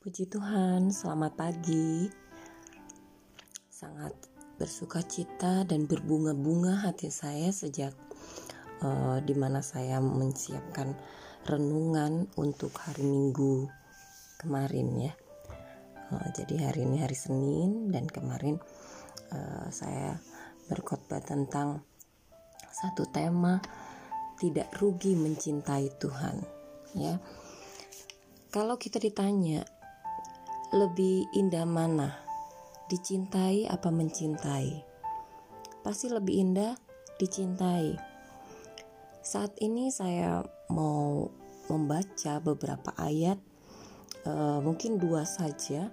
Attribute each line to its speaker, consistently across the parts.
Speaker 1: Puji Tuhan, selamat pagi. Sangat bersuka cita dan berbunga-bunga hati saya sejak uh, di mana saya menyiapkan renungan untuk hari Minggu kemarin ya. Uh, jadi hari ini hari Senin dan kemarin uh, saya berkhotbah tentang satu tema tidak rugi mencintai Tuhan ya kalau kita ditanya lebih indah mana? Dicintai apa mencintai? Pasti lebih indah dicintai. Saat ini saya mau membaca beberapa ayat uh, mungkin dua saja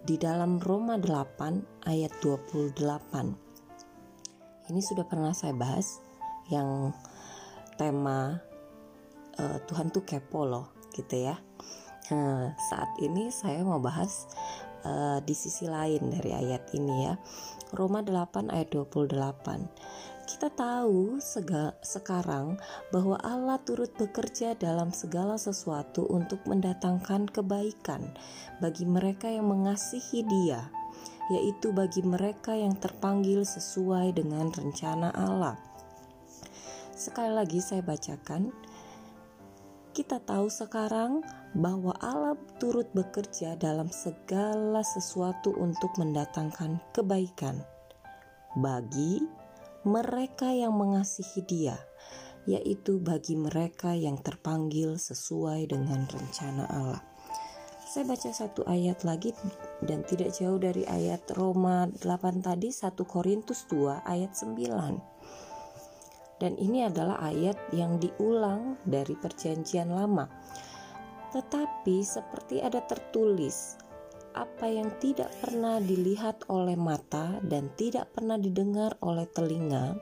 Speaker 1: di dalam Roma 8 ayat 28. Ini sudah pernah saya bahas yang tema uh, Tuhan tuh kepo loh gitu ya. Nah, saat ini saya mau bahas uh, di sisi lain dari ayat ini ya. Roma 8 ayat 28. Kita tahu sekarang bahwa Allah turut bekerja dalam segala sesuatu untuk mendatangkan kebaikan bagi mereka yang mengasihi Dia, yaitu bagi mereka yang terpanggil sesuai dengan rencana Allah. Sekali lagi saya bacakan kita tahu sekarang bahwa Allah turut bekerja dalam segala sesuatu untuk mendatangkan kebaikan bagi mereka yang mengasihi Dia, yaitu bagi mereka yang terpanggil sesuai dengan rencana Allah. Saya baca satu ayat lagi dan tidak jauh dari ayat Roma 8 tadi 1 Korintus 2 ayat 9 dan ini adalah ayat yang diulang dari Perjanjian Lama. Tetapi, seperti ada tertulis, apa yang tidak pernah dilihat oleh mata dan tidak pernah didengar oleh telinga,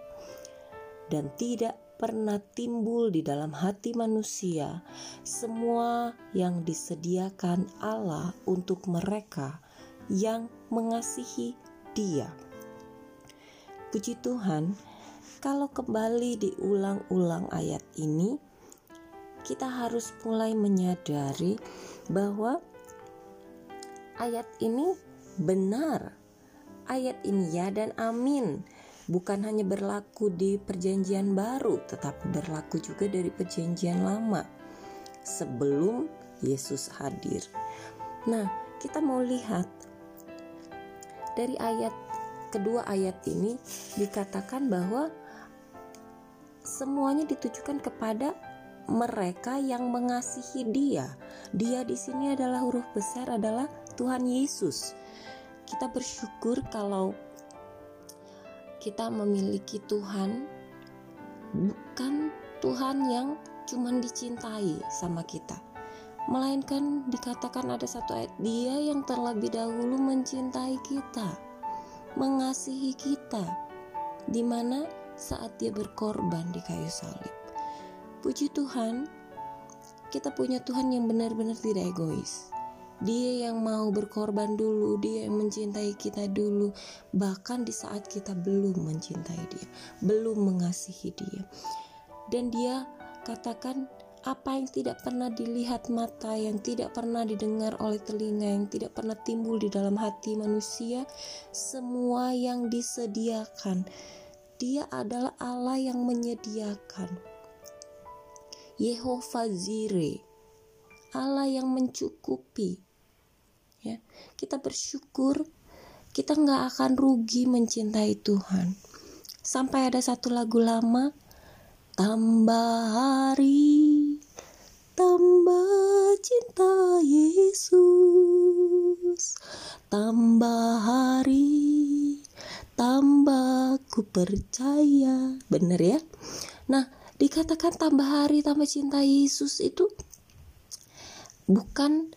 Speaker 1: dan tidak pernah timbul di dalam hati manusia, semua yang disediakan Allah untuk mereka yang mengasihi Dia. Puji Tuhan, kalau kembali diulang-ulang ayat ini, kita harus mulai menyadari bahwa ayat ini benar. Ayat ini ya dan amin. Bukan hanya berlaku di perjanjian baru, tetapi berlaku juga dari perjanjian lama. Sebelum Yesus hadir. Nah, kita mau lihat dari ayat kedua ayat ini dikatakan bahwa semuanya ditujukan kepada mereka yang mengasihi Dia. Dia di sini adalah huruf besar adalah Tuhan Yesus. Kita bersyukur kalau kita memiliki Tuhan bukan Tuhan yang cuma dicintai sama kita. Melainkan dikatakan ada satu ayat dia yang terlebih dahulu mencintai kita, mengasihi kita. Di mana saat dia berkorban di kayu salib. Puji Tuhan, kita punya Tuhan yang benar-benar tidak egois. Dia yang mau berkorban dulu, dia yang mencintai kita dulu, bahkan di saat kita belum mencintai dia, belum mengasihi dia. Dan dia katakan apa yang tidak pernah dilihat mata, yang tidak pernah didengar oleh telinga, yang tidak pernah timbul di dalam hati manusia, semua yang disediakan dia adalah Allah yang menyediakan. Yehova Zire, Allah yang mencukupi. Ya, kita bersyukur kita nggak akan rugi mencintai Tuhan. Sampai ada satu lagu lama, tambah hari, tambah cinta Yesus, tambah hari, tambah ku percaya. Bener ya? Nah dikatakan tambah hari tambah cinta Yesus itu bukan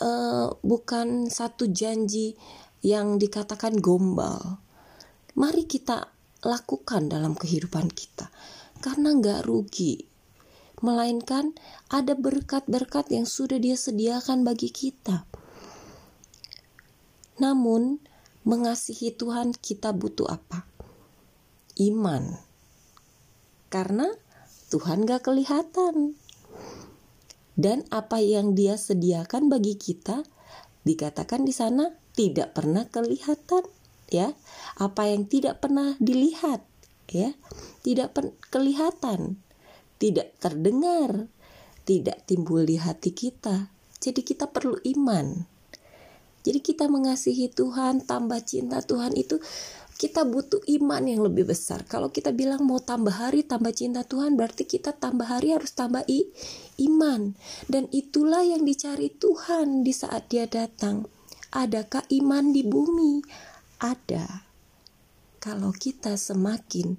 Speaker 1: uh, bukan satu janji yang dikatakan gombal. Mari kita lakukan dalam kehidupan kita. Karena nggak rugi. Melainkan ada berkat-berkat yang sudah dia sediakan bagi kita. Namun mengasihi Tuhan kita butuh apa? Iman. Karena Tuhan gak kelihatan. dan apa yang Dia sediakan bagi kita dikatakan di sana tidak pernah kelihatan ya apa yang tidak pernah dilihat ya tidak kelihatan tidak terdengar tidak timbul di hati kita jadi kita perlu iman jadi kita mengasihi Tuhan tambah cinta Tuhan itu kita butuh iman yang lebih besar. Kalau kita bilang mau tambah hari, tambah cinta Tuhan, berarti kita tambah hari harus tambah i, iman. Dan itulah yang dicari Tuhan di saat dia datang. Adakah iman di bumi? Ada. Kalau kita semakin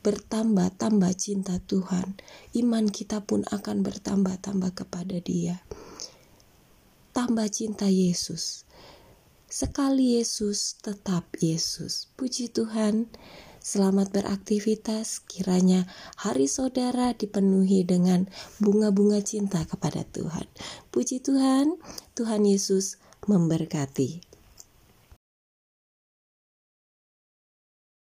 Speaker 1: bertambah-tambah cinta Tuhan, iman kita pun akan bertambah-tambah kepada Dia. Tambah cinta Yesus Sekali Yesus, tetap Yesus. Puji Tuhan. Selamat beraktivitas. Kiranya hari saudara dipenuhi dengan bunga-bunga cinta kepada Tuhan. Puji Tuhan, Tuhan Yesus memberkati.